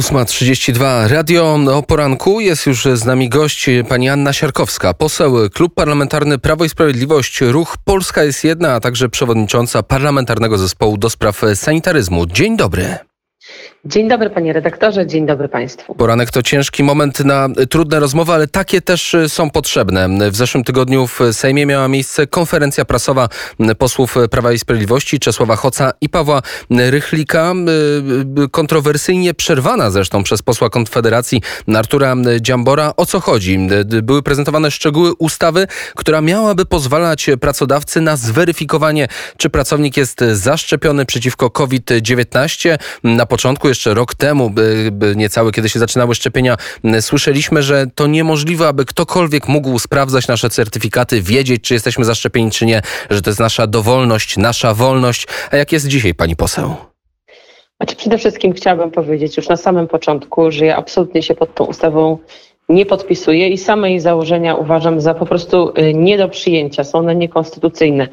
8.32 Radio o poranku. Jest już z nami gość pani Anna Siarkowska, poseł Klub Parlamentarny Prawo i Sprawiedliwość, Ruch Polska jest jedna, a także przewodnicząca Parlamentarnego Zespołu do Spraw Sanitaryzmu. Dzień dobry. Dzień dobry panie redaktorze, dzień dobry państwu. Poranek to ciężki moment na trudne rozmowy, ale takie też są potrzebne. W zeszłym tygodniu w Sejmie miała miejsce konferencja prasowa posłów Prawa i Sprawiedliwości Czesława Hoca i Pawła Rychlika, kontrowersyjnie przerwana zresztą przez posła Konfederacji Artura Dziambora. O co chodzi? Były prezentowane szczegóły ustawy, która miałaby pozwalać pracodawcy na zweryfikowanie, czy pracownik jest zaszczepiony przeciwko COVID-19. Na początku, jeszcze rok temu, niecały, kiedy się zaczynały szczepienia, słyszeliśmy, że to niemożliwe, aby ktokolwiek mógł sprawdzać nasze certyfikaty, wiedzieć, czy jesteśmy zaszczepieni, czy nie, że to jest nasza dowolność, nasza wolność. A jak jest dzisiaj, pani poseł? Znaczy przede wszystkim chciałabym powiedzieć już na samym początku, że ja absolutnie się pod tą ustawą nie podpisuję i same jej założenia uważam za po prostu y, nie do przyjęcia. Są one niekonstytucyjne.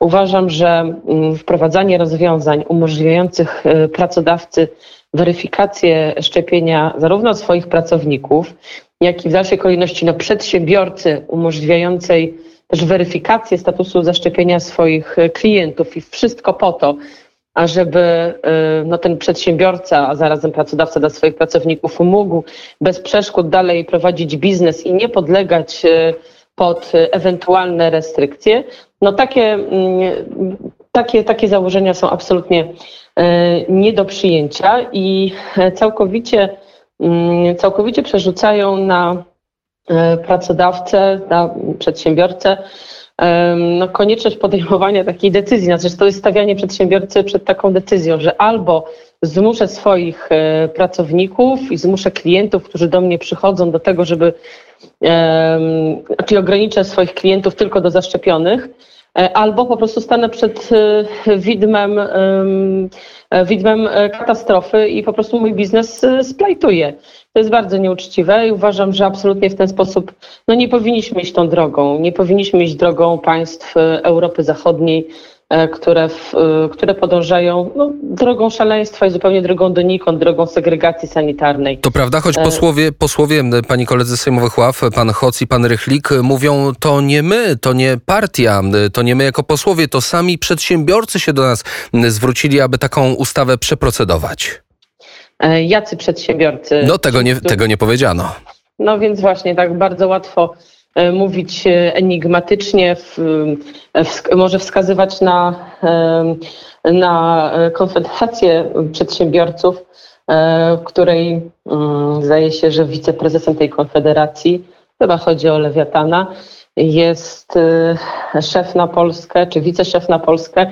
Uważam, że mm, wprowadzanie rozwiązań umożliwiających y, pracodawcy weryfikację szczepienia zarówno swoich pracowników, jak i w dalszej kolejności no, przedsiębiorcy umożliwiającej też weryfikację statusu zaszczepienia swoich y, klientów i wszystko po to, ażeby y, no, ten przedsiębiorca, a zarazem pracodawca dla swoich pracowników mógł bez przeszkód dalej prowadzić biznes i nie podlegać y, pod ewentualne restrykcje, no takie, mm, takie, takie założenia są absolutnie y, nie do przyjęcia i całkowicie, mm, całkowicie przerzucają na pracodawcę, na przedsiębiorcę no, konieczność podejmowania takiej decyzji. Znaczy, to jest stawianie przedsiębiorcy przed taką decyzją, że albo zmuszę swoich e, pracowników i zmuszę klientów, którzy do mnie przychodzą, do tego, żeby, czyli ograniczę swoich klientów tylko do zaszczepionych, e, albo po prostu stanę przed e, widmem, widmem katastrofy i po prostu mój biznes splajtuje. To jest bardzo nieuczciwe i uważam, że absolutnie w ten sposób no nie powinniśmy iść tą drogą. Nie powinniśmy iść drogą państw e, Europy Zachodniej, e, które, w, e, które podążają no, drogą szaleństwa i zupełnie drogą donikąd, drogą segregacji sanitarnej. To prawda, choć posłowie, posłowie pani koledzy sejmowych ław, pan Hoc i pan Rychlik mówią, to nie my, to nie partia, to nie my jako posłowie, to sami przedsiębiorcy się do nas zwrócili, aby taką ustawę przeprocedować. E, jacy przedsiębiorcy. No tego nie, tego nie powiedziano. No więc właśnie tak bardzo łatwo e, mówić e, enigmatycznie, w, w, może wskazywać na, na Konfederację Przedsiębiorców, w której mm, zdaje się, że wiceprezesem tej konfederacji, chyba chodzi o Lewiatana, jest szef na Polskę, czy wiceszef na Polskę,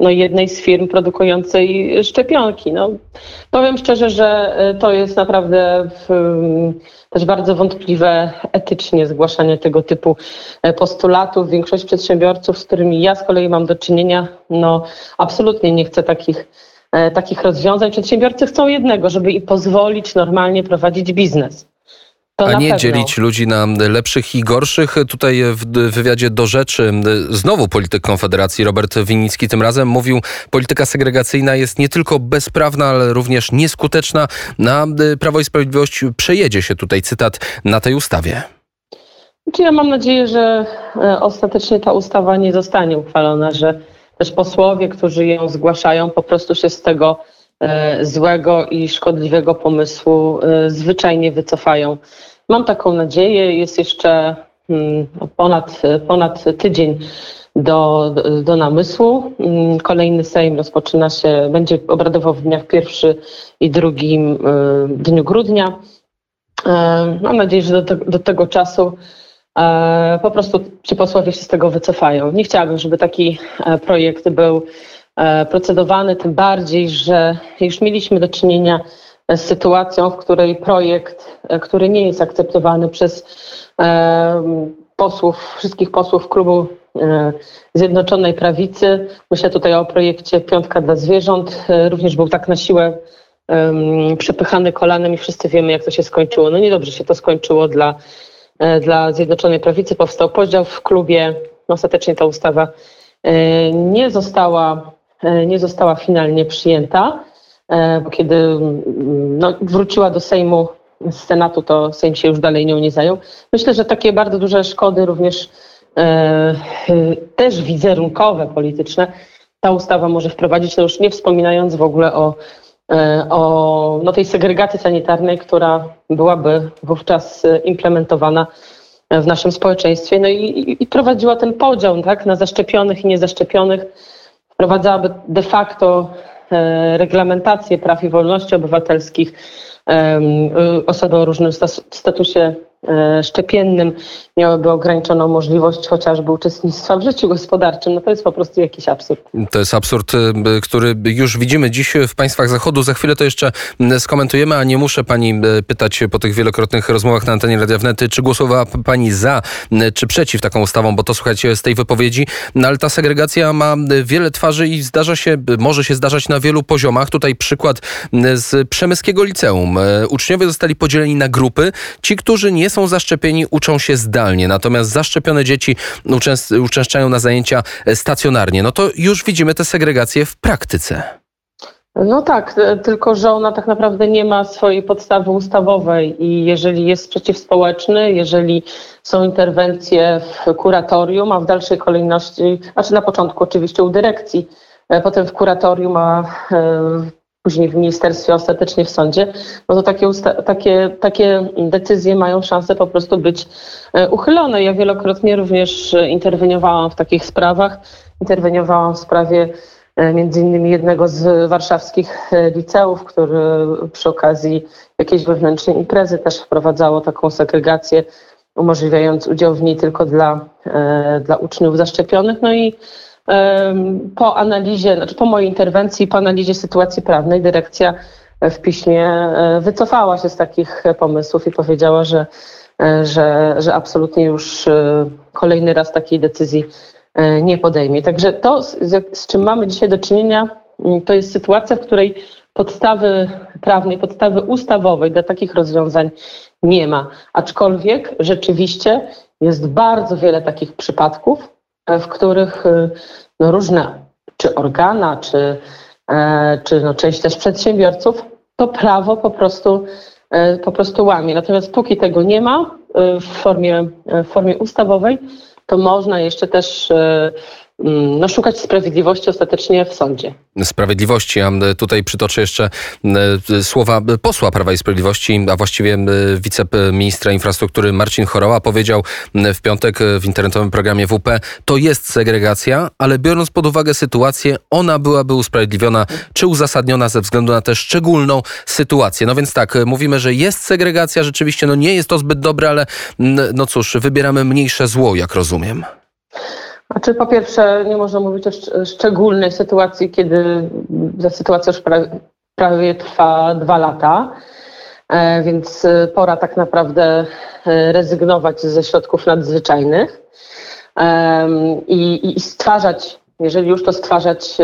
no, jednej z firm produkującej szczepionki. No, powiem szczerze, że e, to jest naprawdę też bardzo wątpliwe etycznie zgłaszanie tego typu e, postulatów. Większość przedsiębiorców, z którymi ja z kolei mam do czynienia, no absolutnie nie chce takich e, takich rozwiązań. Przedsiębiorcy chcą jednego, żeby i pozwolić normalnie prowadzić biznes. To A nie pewno. dzielić ludzi na lepszych i gorszych. Tutaj w wywiadzie do rzeczy znowu polityk Konfederacji Robert Winnicki tym razem mówił, polityka segregacyjna jest nie tylko bezprawna, ale również nieskuteczna. Na Prawo i Sprawiedliwość przejedzie się tutaj cytat na tej ustawie. Znaczy, ja mam nadzieję, że e, ostatecznie ta ustawa nie zostanie uchwalona, że też posłowie, którzy ją zgłaszają, po prostu się z tego złego i szkodliwego pomysłu e, zwyczajnie wycofają. Mam taką nadzieję. Jest jeszcze mm, ponad, ponad tydzień do, do namysłu. Mm, kolejny Sejm rozpoczyna się, będzie obradował w dniach pierwszy i drugim y, dniu grudnia. E, mam nadzieję, że do, do tego czasu e, po prostu ci posłowie się z tego wycofają. Nie chciałabym, żeby taki e, projekt był procedowany, tym bardziej, że już mieliśmy do czynienia z sytuacją, w której projekt, e, który nie jest akceptowany przez e, posłów, wszystkich posłów klubu e, Zjednoczonej Prawicy. Myślę tutaj o projekcie Piątka dla Zwierząt. Również był tak na siłę przepychany kolanem i wszyscy wiemy, jak to się skończyło. No niedobrze się to skończyło dla, dla Zjednoczonej Prawicy. Powstał podział w klubie. Ostatecznie ta ustawa nie została, nie została finalnie przyjęta. bo kiedy no, wróciła do Sejmu z Senatu, to Sejm się już dalej nią nie zajął. Myślę, że takie bardzo duże szkody również też wizerunkowe, polityczne, ta ustawa może wprowadzić, no już nie wspominając w ogóle o, o no tej segregacji sanitarnej, która byłaby wówczas implementowana w naszym społeczeństwie. No i, i prowadziła ten podział tak, na zaszczepionych i niezaszczepionych. Wprowadzałaby de facto e, reglamentację praw i wolności obywatelskich, osoby o różnym statusie szczepiennym miałyby ograniczoną możliwość chociażby uczestnictwa w życiu gospodarczym. No to jest po prostu jakiś absurd. To jest absurd, e, który już widzimy dziś w państwach Zachodu. Za chwilę to jeszcze skomentujemy, a nie muszę pani e, pytać po tych wielokrotnych rozmowach na antenie Radia Wnet, czy głosowała pani za, czy przeciw taką ustawą, bo to słuchajcie z tej wypowiedzi. No, ale ta segregacja ma wiele twarzy i zdarza się, może się zdarzać na wielu poziomach. Tutaj przykład z Przemyskiego Liceum. Uczniowie zostali podzieleni na grupy. Ci, którzy nie są zaszczepieni, uczą się zdalnie, natomiast zaszczepione dzieci uczęszczają na zajęcia stacjonarnie. No to już widzimy tę segregację w praktyce. No tak, e, tylko że ona tak naprawdę nie ma swojej podstawy ustawowej i jeżeli jest sprzeciw społeczny, jeżeli są interwencje w kuratorium, a w dalszej kolejności, znaczy na początku oczywiście u dyrekcji, e, potem w kuratorium, a e, później w ministerstwie, ostatecznie w sądzie, no to takie, takie, takie decyzje mają szansę po prostu być e, uchylone. Ja wielokrotnie również interweniowałam w takich sprawach. Interweniowałam w sprawie e, między innymi jednego z warszawskich e, liceów, który przy okazji jakiejś wewnętrznej imprezy też wprowadzało taką segregację, umożliwiając udział w niej tylko dla, dla uczniów zaszczepionych. No i po analizie, znaczy po mojej interwencji, po analizie sytuacji prawnej, dyrekcja w piśmie e, wycofała się z takich pomysłów i powiedziała, że, e, że, że absolutnie już e, kolejny raz takiej decyzji nie podejmie. Także to, z, z czym mamy dzisiaj do czynienia, to jest sytuacja, w której podstawy prawnej, podstawy ustawowej dla takich rozwiązań nie ma. Aczkolwiek rzeczywiście jest bardzo wiele takich przypadków, w których y, no, różne, czy organa, czy, e, czy no, część też przedsiębiorców, to prawo po prostu, e, po prostu łamie. Natomiast póki tego nie ma y, w formie, w formie ustawowej, to można jeszcze też y, no, szukać sprawiedliwości ostatecznie w sądzie. Sprawiedliwości. Ja tutaj przytoczę jeszcze słowa posła Prawa i Sprawiedliwości, a właściwie wiceministra infrastruktury Marcin Choroła powiedział w piątek w internetowym programie WP, to jest segregacja, ale biorąc pod uwagę sytuację, ona byłaby usprawiedliwiona czy uzasadniona ze względu na tę szczególną sytuację. No więc tak, mówimy, że jest segregacja, rzeczywiście no nie jest to zbyt dobre, ale no cóż, wybieramy mniejsze zło, jak rozumiem. Znaczy, po pierwsze, nie można mówić o szczególnej sytuacji, kiedy ta sytuacja już prawie, prawie trwa dwa lata, e, więc e, pora tak naprawdę e, rezygnować ze środków nadzwyczajnych i, i stwarzać, jeżeli już to stwarzać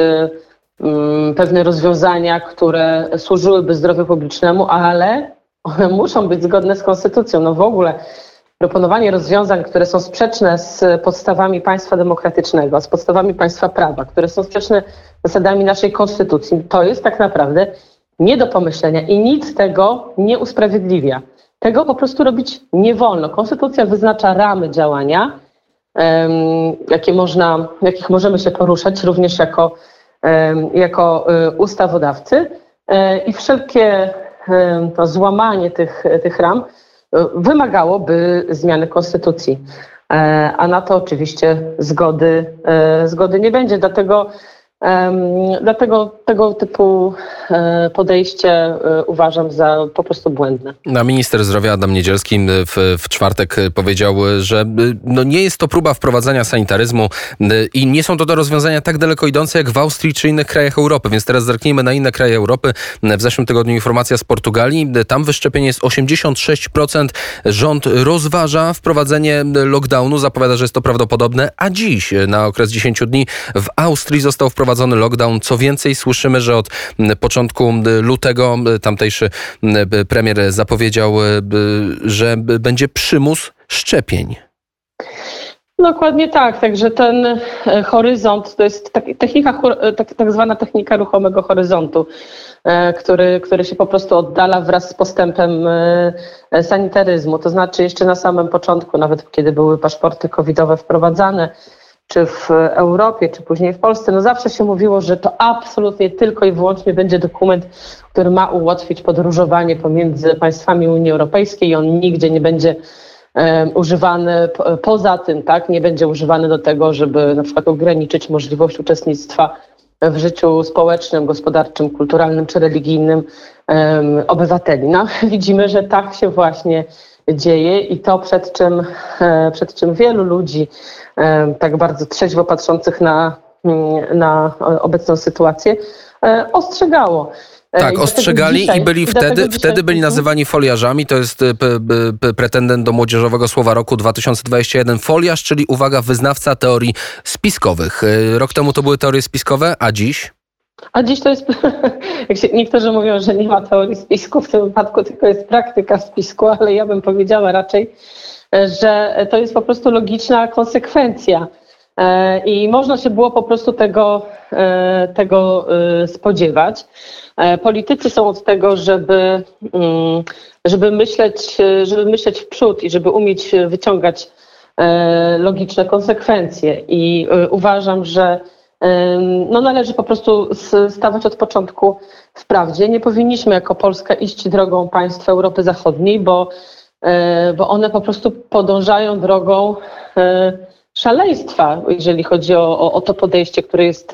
mm, pewne rozwiązania, które służyłyby zdrowiu publicznemu, ale one muszą być zgodne z konstytucją. No w ogóle proponowanie rozwiązań, które są sprzeczne z podstawami państwa demokratycznego, z podstawami państwa prawa, które są sprzeczne z zasadami naszej konstytucji, to jest tak naprawdę nie do pomyślenia i nic tego nie usprawiedliwia. Tego po prostu robić nie wolno. Konstytucja wyznacza ramy działania, jakie można, jakich możemy się poruszać również jako, jako y, ustawodawcy e, i wszelkie to złamanie tych, tych ram wymagałoby zmiany konstytucji. E, a na to oczywiście zgody, e, zgody nie będzie. Dlatego Dlatego tego typu e, podejście e, uważam za po prostu błędne. A minister zdrowia Adam Niedzielski w, w czwartek powiedział, że no nie jest to próba wprowadzania sanitaryzmu i nie są to do rozwiązania tak daleko idące jak w Austrii czy innych krajach Europy. Więc teraz zerknijmy na inne kraje Europy. W zeszłym tygodniu informacja z Portugalii. Tam wyszczepienie jest 86%. Rząd rozważa wprowadzenie lockdownu. Zapowiada, że jest to prawdopodobne. A dziś na okres 10 dni w Austrii został wprowadzony wprowadzony lockdown. Co więcej, słyszymy, że od początku lutego tamtejszy premier zapowiedział, że będzie przymus szczepień. Dokładnie tak, także ten e, horyzont to jest technika, e, tak, tak zwana technika ruchomego horyzontu, e, który, który się po prostu oddala wraz z postępem sanitaryzmu. To znaczy jeszcze na samym początku, nawet kiedy były paszporty covidowe wprowadzane, czy w Europie, czy później w Polsce, no zawsze się mówiło, że to absolutnie tylko i wyłącznie będzie dokument, który ma ułatwić podróżowanie pomiędzy państwami Unii Europejskiej i on nigdzie nie będzie używany poza tym, tak, nie będzie używany do tego, żeby na przykład ograniczyć możliwość uczestnictwa w życiu społecznym, gospodarczym, kulturalnym czy religijnym um, obywateli. No, widzimy, że tak się właśnie dzieje i to przed czym, e, przed czym wielu ludzi tak bardzo trzeźwo patrzących na, mm, na obecną sytuację e, ostrzegało. E, tak, ostrzegali dzisiaj, i byli wtedy, wtedy byli nazywani foliarzami. To jest e, pretendent do Młodzieżowego Słowa Roku 2021. Foliarz, czyli uwaga, wyznawca teorii spiskowych. E, rok temu to były teorie spiskowe, a dziś? A dziś to jest, jak się, niektórzy mówią, że nie ma teorii spisku, w tym wypadku tylko jest praktyka spisku, ale ja bym powiedziała raczej, że to jest po prostu logiczna konsekwencja. I można się było po prostu tego, tego spodziewać. E, politycy są od tego, żeby, mm, żeby, myśleć, żeby myśleć w przód i żeby umieć wyciągać e, logiczne konsekwencje. I e, uważam, że no należy po prostu stawać od początku w prawdzie. Nie powinniśmy jako Polska iść drogą państw Europy Zachodniej, bo, bo one po prostu podążają drogą szaleństwa, jeżeli chodzi o, o, o, to podejście, które jest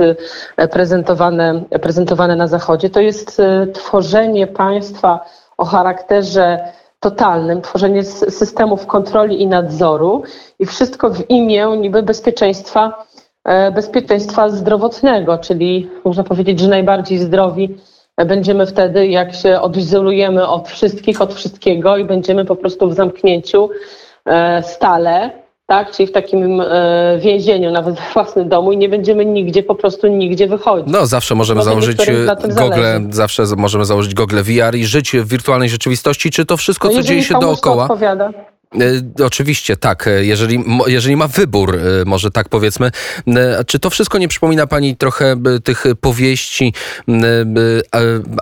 e, prezentowane, prezentowane na Zachodzie. To jest e, tworzenie państwa o charakterze totalnym, tworzenie systemów kontroli i nadzoru i wszystko w imię niby bezpieczeństwa, e, bezpieczeństwa zdrowotnego, czyli można powiedzieć, że najbardziej zdrowi będziemy wtedy, jak się odizolujemy od wszystkich, od wszystkiego i będziemy po prostu w zamknięciu stale tak? Czyli w takim e, więzieniu, nawet w własnym domu i nie będziemy nigdzie, po prostu nigdzie wychodzić. No zawsze możemy założyć gogle, zawsze możemy założyć gogle VR i żyć w wirtualnej rzeczywistości. Czy to wszystko, no, co dzieje się dookoła? odpowiada. E, oczywiście tak, e, jeżeli, jeżeli ma wybór, e, może tak powiedzmy. Czy to wszystko nie przypomina pani trochę tych powieści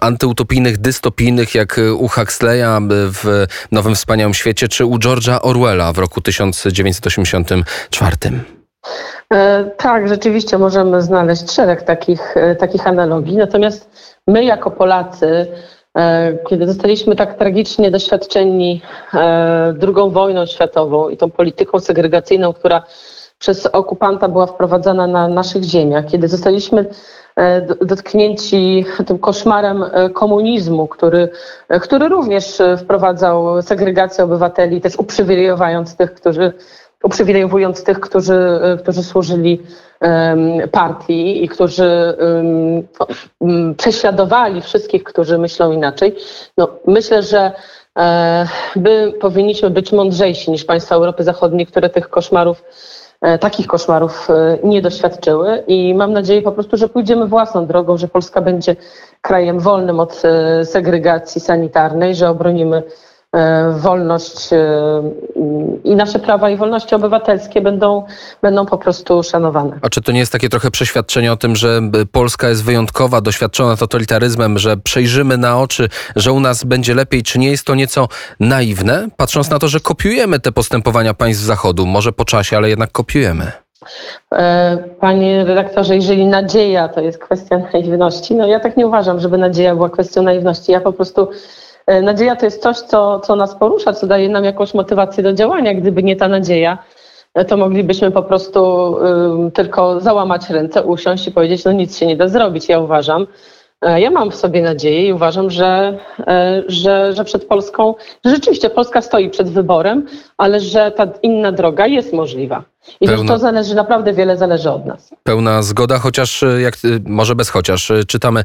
antyutopijnych, dystopijnych, jak u Huxleya w Nowym Wspaniałym Świecie, czy u George'a Orwella w roku 1984? Tak, rzeczywiście możemy znaleźć szereg takich, takich analogii. Natomiast my jako Polacy kiedy zostaliśmy tak tragicznie doświadczeni e, II wojną światową i tą polityką segregacyjną, która przez okupanta była wprowadzana na naszych ziemiach, kiedy zostaliśmy e, dotknięci tym koszmarem komunizmu, który, który również wprowadzał segregację obywateli, też uprzywilejowując tych, którzy uprzywilejowując tych, którzy, którzy służyli partii i którzy prześladowali wszystkich, którzy myślą inaczej. No, myślę, że e, my powinniśmy być mądrzejsi niż państwa Europy Zachodniej, które tych koszmarów e, takich koszmarów e, nie doświadczyły i mam nadzieję po prostu, że pójdziemy własną drogą, że Polska będzie krajem wolnym od segregacji sanitarnej, że obronimy E, wolność e, i nasze prawa i wolności obywatelskie będą, będą po prostu szanowane. A czy to nie jest takie trochę przeświadczenie o tym, że Polska jest wyjątkowa, doświadczona totalitaryzmem, że przejrzymy na oczy, że u nas będzie lepiej? Czy nie jest to nieco naiwne, patrząc na to, że kopiujemy te postępowania państw Zachodu? Może po czasie, ale jednak kopiujemy. E, panie redaktorze, jeżeli nadzieja to jest kwestia naiwności, no ja tak nie uważam, żeby nadzieja była kwestią naiwności. Ja po prostu E, nadzieja to jest coś, co, co nas porusza, co daje nam jakąś motywację do działania. Gdyby nie ta nadzieja, e, to moglibyśmy po prostu tylko załamać ręce, usiąść i powiedzieć, no nic się nie da zrobić. Ja uważam, e, ja mam w sobie nadzieję i uważam, że, że, że przed Polską, że rzeczywiście Polska stoi przed wyborem, ale że ta inna droga jest możliwa. I Pełna... że to zależy, naprawdę wiele zależy od nas. Pełna zgoda, chociaż e, jak, e, może bez chociaż. E, czytamy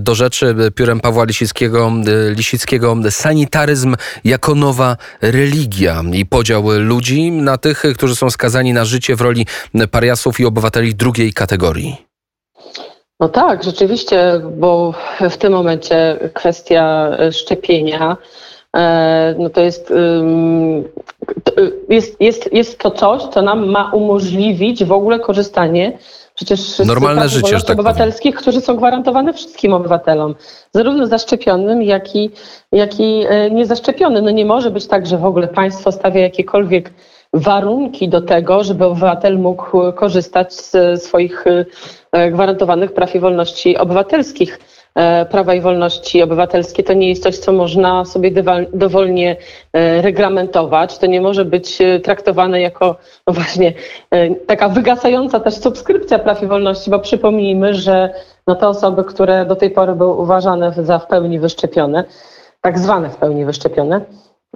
do rzeczy piórem Pawła Lisickiego, Lisickiego sanitaryzm jako nowa religia i podział ludzi na tych, którzy są skazani na życie w roli pariasów i obywateli drugiej kategorii. No tak, rzeczywiście, bo w tym momencie kwestia szczepienia no to jest, jest, jest, jest to coś, co nam ma umożliwić w ogóle korzystanie przecież Normalne życie, tak obywatelskich, którzy są gwarantowane wszystkim obywatelom, zarówno zaszczepionym, jak i, jak i niezaszczepionym. No nie może być tak, że w ogóle państwo stawia jakiekolwiek warunki do tego, żeby obywatel mógł korzystać z swoich e, gwarantowanych praw i wolności obywatelskich. E, prawa i wolności obywatelskie to nie jest coś, co można sobie dowolnie e, reglamentować. To nie może być traktowane jako no właśnie taka wygasająca też subskrypcja praw i wolności, bo przypomnijmy, że no te osoby, które do tej pory były uważane za w pełni wyszczepione, tak zwane w pełni wyszczepione,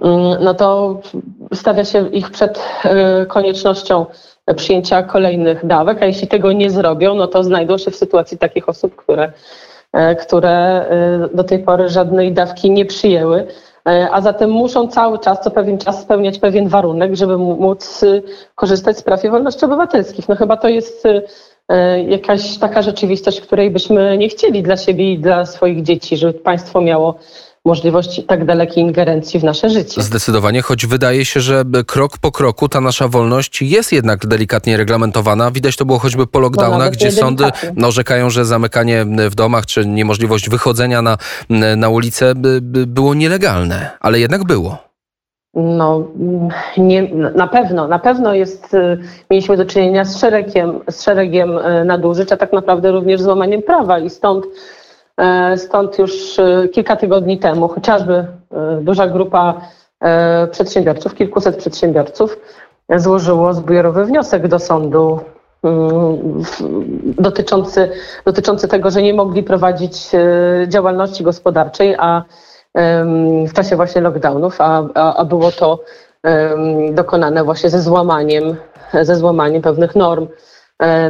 Mm, no to stawia się ich przed e, koniecznością przyjęcia kolejnych dawek, a jeśli tego nie zrobią, no to znajdą się w sytuacji takich osób, które, e, które e, do tej pory żadnej dawki nie przyjęły, a zatem muszą cały czas, co pewien czas spełniać pewien warunek, żeby móc korzystać z praw i wolności obywatelskich. No chyba to jest jakaś taka rzeczywistość, której byśmy nie chcieli dla siebie i dla swoich dzieci, żeby państwo miało możliwości tak dalekiej ingerencji w nasze życie. Zdecydowanie, choć wydaje się, że krok po kroku ta nasza wolność jest jednak delikatnie reglamentowana. Widać to było choćby po lockdownach, no, gdzie sądy narzekają, że zamykanie w domach czy niemożliwość wychodzenia na, na ulicę było nielegalne, ale jednak było. No, nie, na pewno, na pewno jest, y, mieliśmy do czynienia z szeregiem, z szeregiem y, nadużyć, a tak naprawdę również złamaniem prawa i stąd stąd już e, kilka tygodni temu chociażby e, duża grupa przedsiębiorców, kilkuset przedsiębiorców złożyło zbiorowy wniosek do sądu mm, dotyczący, dotyczący tego, że nie mogli prowadzić działalności gospodarczej, a w czasie właśnie lockdownów, a, a, a było to dokonane właśnie ze złamaniem, ze złamaniem pewnych norm,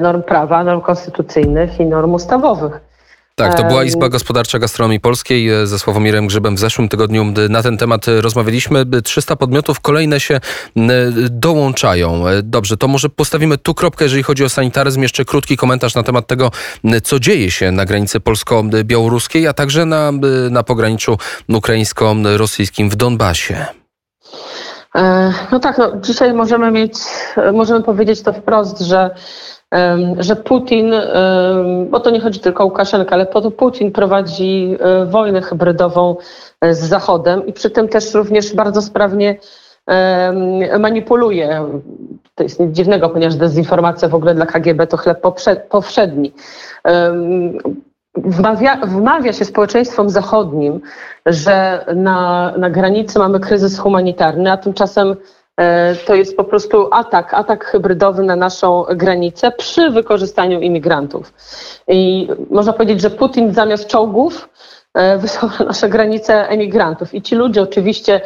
norm prawa, norm konstytucyjnych i norm ustawowych. Tak, to była Izba Gospodarcza Gastronomii Polskiej e, ze Sławomirem Grzybem w zeszłym tygodniu na ten temat e, rozmawialiśmy. 300 podmiotów, kolejne się dołączają. E, dobrze, to może postawimy tu kropkę, jeżeli chodzi o sanitaryzm. Jeszcze krótki komentarz na temat tego, co dzieje się na granicy polsko-białoruskiej, a także na, na pograniczu ukraińsko-rosyjskim w Donbasie. No tak, no, dzisiaj możemy mieć, możemy powiedzieć to wprost, że że Putin, bo to nie chodzi tylko o Łukaszenkę, ale Putin prowadzi e, wojnę hybrydową e, z Zachodem i przy tym też również bardzo sprawnie manipuluje. To jest nic dziwnego, ponieważ dezinformacja w ogóle dla KGB to chleb powszedni. Wmawia, wmawia się społeczeństwom zachodnim, że na, na granicy mamy kryzys humanitarny, a tymczasem to jest po prostu atak, atak hybrydowy na naszą granicę przy wykorzystaniu imigrantów. I można powiedzieć, że Putin zamiast czołgów e, wysłał na nasze granice emigrantów. I ci ludzie oczywiście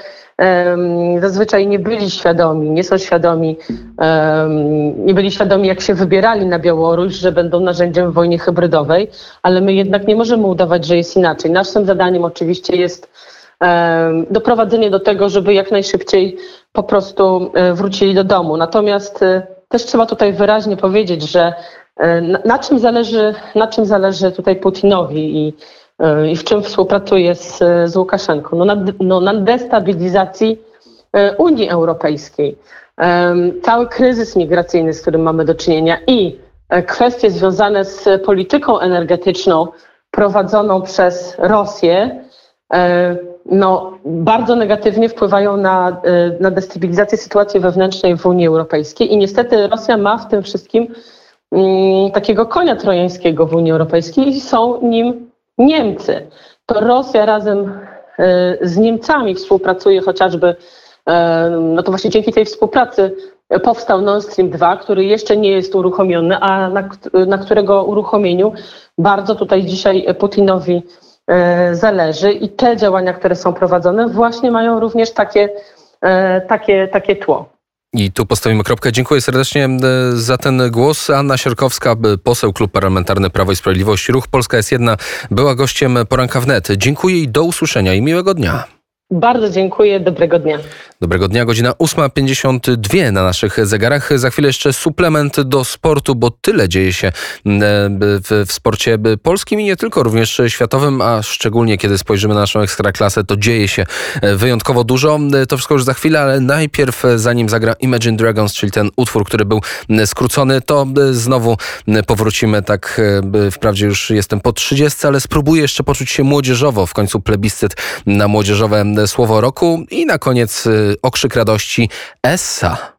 zazwyczaj nie byli świadomi, nie są świadomi, nie byli świadomi, jak się wybierali na Białoruś, że będą narzędziem w wojnie hybrydowej, ale my jednak nie możemy udawać, że jest inaczej. Naszym zadaniem oczywiście jest doprowadzenie do tego, żeby jak najszybciej po prostu e, wrócili do domu. Natomiast e, też trzeba tutaj wyraźnie powiedzieć, że e, na czym zależy, na czym zależy tutaj Putinowi i, i w czym współpracuje z, z Łukaszenką? No na, no na destabilizacji Unii Europejskiej. Cały kryzys migracyjny, z którym mamy do czynienia i kwestie związane z polityką energetyczną prowadzoną przez Rosję no, bardzo negatywnie wpływają na, y, na destabilizację sytuacji wewnętrznej w Unii Europejskiej i niestety Rosja ma w tym wszystkim mm, takiego konia trojańskiego w Unii Europejskiej i są nim Niemcy. To Rosja razem y, z Niemcami współpracuje chociażby, y, no to właśnie dzięki tej współpracy powstał Nord Stream 2, który jeszcze nie jest uruchomiony, a na, na którego uruchomieniu bardzo tutaj dzisiaj Putinowi zależy i te działania, które są prowadzone, właśnie mają również takie, e, takie, takie tło. I tu postawimy kropkę. Dziękuję serdecznie e, za ten głos. Anna Sierkowska, poseł Klub Parlamentarny Prawo i Sprawiedliwość. Ruch Polska jest jedna, była gościem poranka wnet. Dziękuję i do usłyszenia i miłego dnia. Bardzo dziękuję, dobrego dnia. Dobrego dnia, godzina 8.52 na naszych zegarach. Za chwilę jeszcze suplement do sportu, bo tyle dzieje się w, w sporcie polskim i nie tylko, również światowym, a szczególnie kiedy spojrzymy na naszą ekstraklasę, to dzieje się wyjątkowo dużo. To wszystko już za chwilę, ale najpierw zanim zagra Imagine Dragons, czyli ten utwór, który był skrócony, to znowu powrócimy tak, wprawdzie już jestem po 30, ale spróbuję jeszcze poczuć się młodzieżowo, w końcu plebiscyt na młodzieżowe słowo roku i na koniec okrzyk radości Essa.